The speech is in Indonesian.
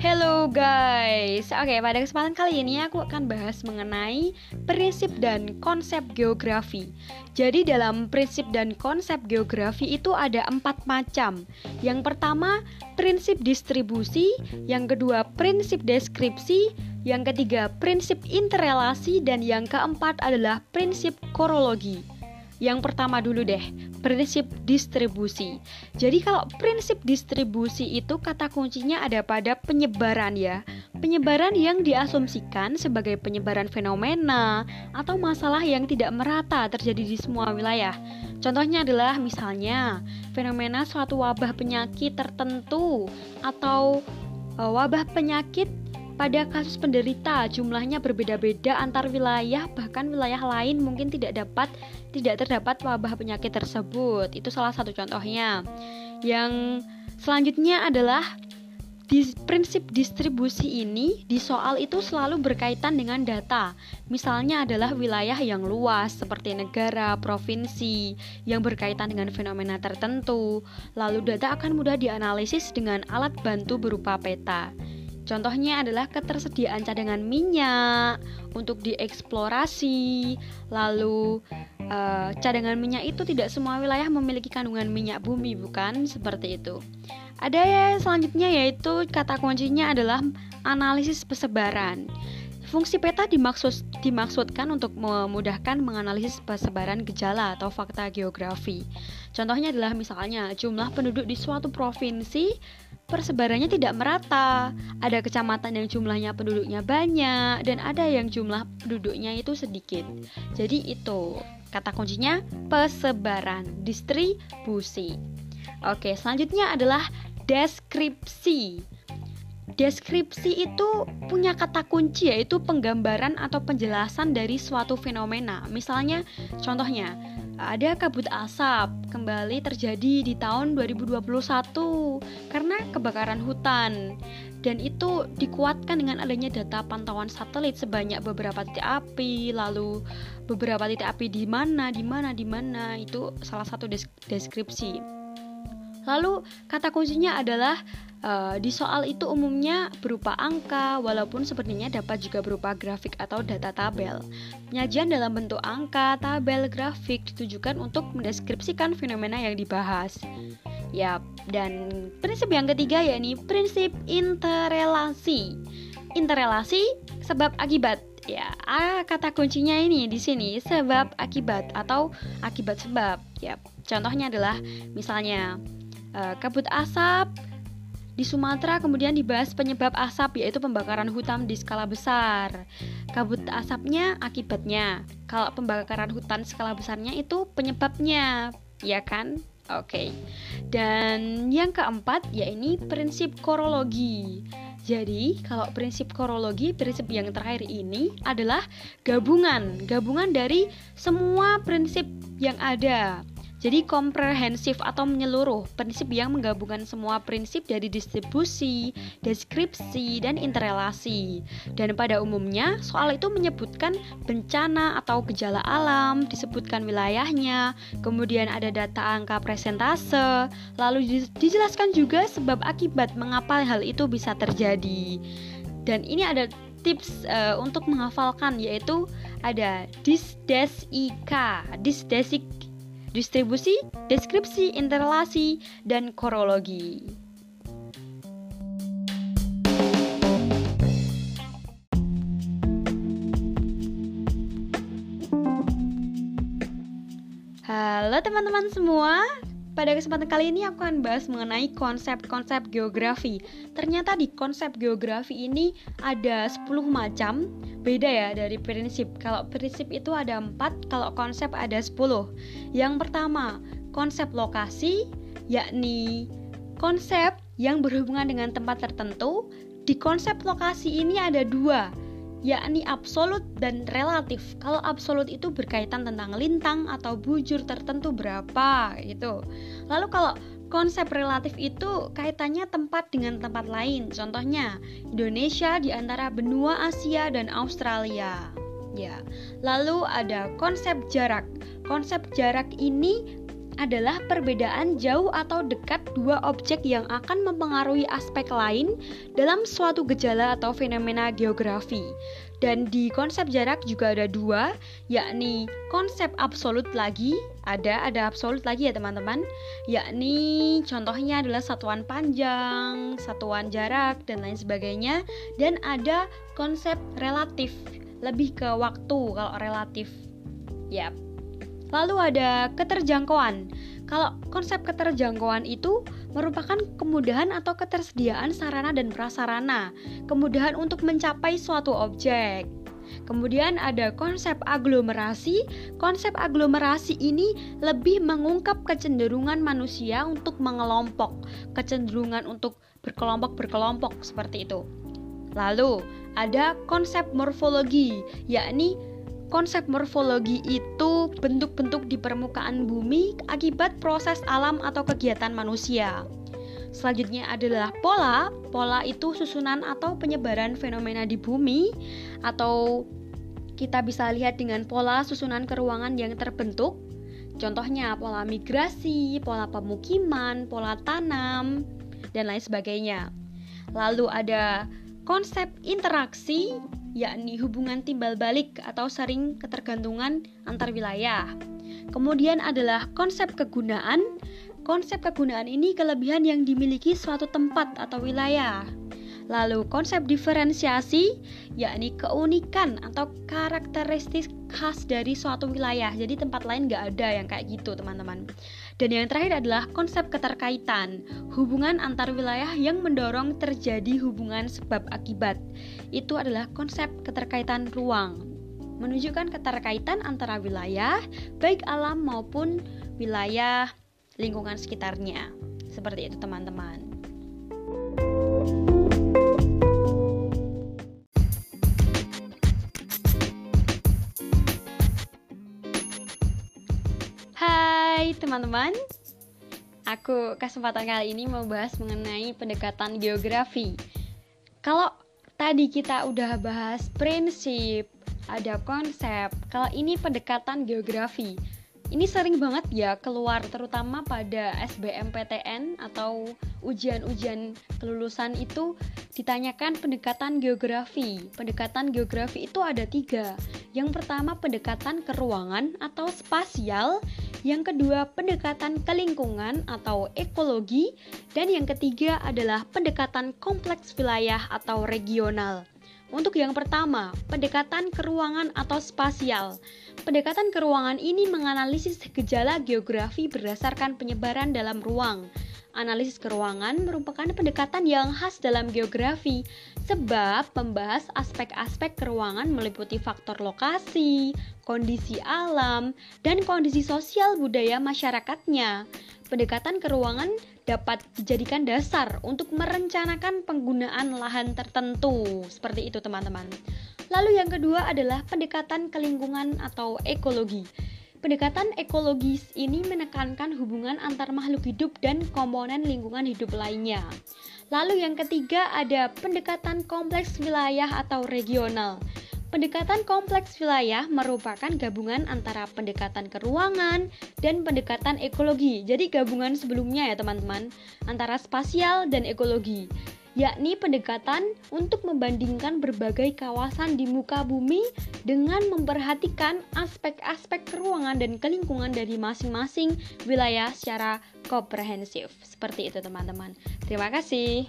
Hello guys, oke pada kesempatan kali ini aku akan bahas mengenai prinsip dan konsep geografi. Jadi dalam prinsip dan konsep geografi itu ada empat macam. Yang pertama prinsip distribusi, yang kedua prinsip deskripsi, yang ketiga prinsip interrelasi, dan yang keempat adalah prinsip korologi. Yang pertama dulu deh, prinsip distribusi. Jadi kalau prinsip distribusi itu kata kuncinya ada pada penyebaran ya. Penyebaran yang diasumsikan sebagai penyebaran fenomena atau masalah yang tidak merata terjadi di semua wilayah. Contohnya adalah misalnya fenomena suatu wabah penyakit tertentu atau uh, wabah penyakit pada kasus penderita jumlahnya berbeda-beda antar wilayah bahkan wilayah lain mungkin tidak dapat tidak terdapat wabah penyakit tersebut. Itu salah satu contohnya. Yang selanjutnya adalah di prinsip distribusi ini di soal itu selalu berkaitan dengan data. Misalnya adalah wilayah yang luas seperti negara, provinsi yang berkaitan dengan fenomena tertentu. Lalu data akan mudah dianalisis dengan alat bantu berupa peta. Contohnya adalah ketersediaan cadangan minyak untuk dieksplorasi, lalu uh, cadangan minyak itu tidak semua wilayah memiliki kandungan minyak bumi, bukan seperti itu. Ada ya selanjutnya yaitu kata kuncinya adalah analisis persebaran. Fungsi peta dimaksud, dimaksudkan untuk memudahkan menganalisis persebaran gejala atau fakta geografi. Contohnya adalah misalnya jumlah penduduk di suatu provinsi persebarannya tidak merata. Ada kecamatan yang jumlahnya penduduknya banyak dan ada yang jumlah penduduknya itu sedikit. Jadi itu kata kuncinya persebaran, distribusi. Oke, selanjutnya adalah deskripsi. Deskripsi itu punya kata kunci yaitu penggambaran atau penjelasan dari suatu fenomena. Misalnya, contohnya, ada kabut asap kembali terjadi di tahun 2021 karena kebakaran hutan. Dan itu dikuatkan dengan adanya data pantauan satelit sebanyak beberapa titik api lalu beberapa titik api di mana di mana di mana itu salah satu deskripsi Lalu kata kuncinya adalah uh, di soal itu umumnya berupa angka walaupun sepertinya dapat juga berupa grafik atau data tabel. Penyajian dalam bentuk angka, tabel, grafik ditujukan untuk mendeskripsikan fenomena yang dibahas. Ya, dan prinsip yang ketiga yakni prinsip interrelasi. Interrelasi sebab akibat ya ah, kata kuncinya ini di sini sebab akibat atau akibat sebab ya contohnya adalah misalnya uh, kabut asap di Sumatera kemudian dibahas penyebab asap yaitu pembakaran hutan di skala besar. Kabut asapnya akibatnya. Kalau pembakaran hutan skala besarnya itu penyebabnya, ya kan? Oke. Okay. Dan yang keempat yaitu prinsip korologi. Jadi, kalau prinsip korologi, prinsip yang terakhir ini adalah gabungan, gabungan dari semua prinsip yang ada. Jadi komprehensif atau menyeluruh, prinsip yang menggabungkan semua prinsip dari distribusi, deskripsi, dan interrelasi. Dan pada umumnya, soal itu menyebutkan bencana atau gejala alam, disebutkan wilayahnya, kemudian ada data angka presentase, lalu dijelaskan juga sebab akibat mengapa hal itu bisa terjadi. Dan ini ada tips uh, untuk menghafalkan yaitu ada disdesika, disdesik distribusi, deskripsi, interrelasi, dan korologi. Halo teman-teman semua, pada kesempatan kali ini aku akan bahas mengenai konsep-konsep geografi. Ternyata di konsep geografi ini ada 10 macam, beda ya dari prinsip. Kalau prinsip itu ada 4, kalau konsep ada 10. Yang pertama, konsep lokasi, yakni konsep yang berhubungan dengan tempat tertentu. Di konsep lokasi ini ada dua, yakni absolut dan relatif. Kalau absolut itu berkaitan tentang lintang atau bujur tertentu berapa gitu. Lalu kalau konsep relatif itu kaitannya tempat dengan tempat lain. Contohnya Indonesia di antara benua Asia dan Australia. Ya. Lalu ada konsep jarak. Konsep jarak ini adalah perbedaan jauh atau dekat dua objek yang akan mempengaruhi aspek lain dalam suatu gejala atau fenomena geografi. Dan di konsep jarak juga ada dua, yakni konsep absolut lagi, ada ada absolut lagi ya teman-teman, yakni contohnya adalah satuan panjang, satuan jarak dan lain sebagainya, dan ada konsep relatif, lebih ke waktu kalau relatif. Yap. Lalu ada keterjangkauan. Kalau konsep keterjangkauan itu merupakan kemudahan atau ketersediaan sarana dan prasarana, kemudahan untuk mencapai suatu objek. Kemudian ada konsep aglomerasi. Konsep aglomerasi ini lebih mengungkap kecenderungan manusia untuk mengelompok, kecenderungan untuk berkelompok-berkelompok seperti itu. Lalu, ada konsep morfologi, yakni Konsep morfologi itu bentuk-bentuk di permukaan bumi akibat proses alam atau kegiatan manusia. Selanjutnya adalah pola. Pola itu susunan atau penyebaran fenomena di bumi atau kita bisa lihat dengan pola susunan keruangan yang terbentuk. Contohnya pola migrasi, pola pemukiman, pola tanam, dan lain sebagainya. Lalu ada konsep interaksi yakni hubungan timbal balik atau sering ketergantungan antar wilayah. Kemudian adalah konsep kegunaan. Konsep kegunaan ini kelebihan yang dimiliki suatu tempat atau wilayah. Lalu konsep diferensiasi yakni keunikan atau karakteristik khas dari suatu wilayah. Jadi tempat lain nggak ada yang kayak gitu teman-teman. Dan yang terakhir adalah konsep keterkaitan, hubungan antar wilayah yang mendorong terjadi hubungan sebab akibat. Itu adalah konsep keterkaitan ruang, menunjukkan keterkaitan antara wilayah, baik alam maupun wilayah lingkungan sekitarnya. Seperti itu, teman-teman. Hai teman-teman. Aku kesempatan kali ini mau bahas mengenai pendekatan geografi. Kalau tadi kita udah bahas prinsip, ada konsep Kalau ini pendekatan geografi. Ini sering banget ya keluar terutama pada SBMPTN atau ujian-ujian kelulusan itu ditanyakan pendekatan geografi. Pendekatan geografi itu ada tiga. Yang pertama pendekatan ke ruangan atau spasial, yang kedua pendekatan ke lingkungan atau ekologi, dan yang ketiga adalah pendekatan kompleks wilayah atau regional. Untuk yang pertama, pendekatan ke ruangan atau spasial. Pendekatan ke ruangan ini menganalisis gejala geografi berdasarkan penyebaran dalam ruang. Analisis keruangan merupakan pendekatan yang khas dalam geografi sebab membahas aspek-aspek keruangan meliputi faktor lokasi, kondisi alam, dan kondisi sosial budaya masyarakatnya. Pendekatan keruangan dapat dijadikan dasar untuk merencanakan penggunaan lahan tertentu. Seperti itu, teman-teman. Lalu yang kedua adalah pendekatan ke lingkungan atau ekologi. Pendekatan ekologis ini menekankan hubungan antar makhluk hidup dan komponen lingkungan hidup lainnya. Lalu yang ketiga ada pendekatan kompleks wilayah atau regional. Pendekatan kompleks wilayah merupakan gabungan antara pendekatan keruangan dan pendekatan ekologi. Jadi gabungan sebelumnya ya teman-teman, antara spasial dan ekologi yakni pendekatan untuk membandingkan berbagai kawasan di muka bumi dengan memperhatikan aspek-aspek keruangan dan kelingkungan dari masing-masing wilayah secara komprehensif. Seperti itu, teman-teman. Terima kasih.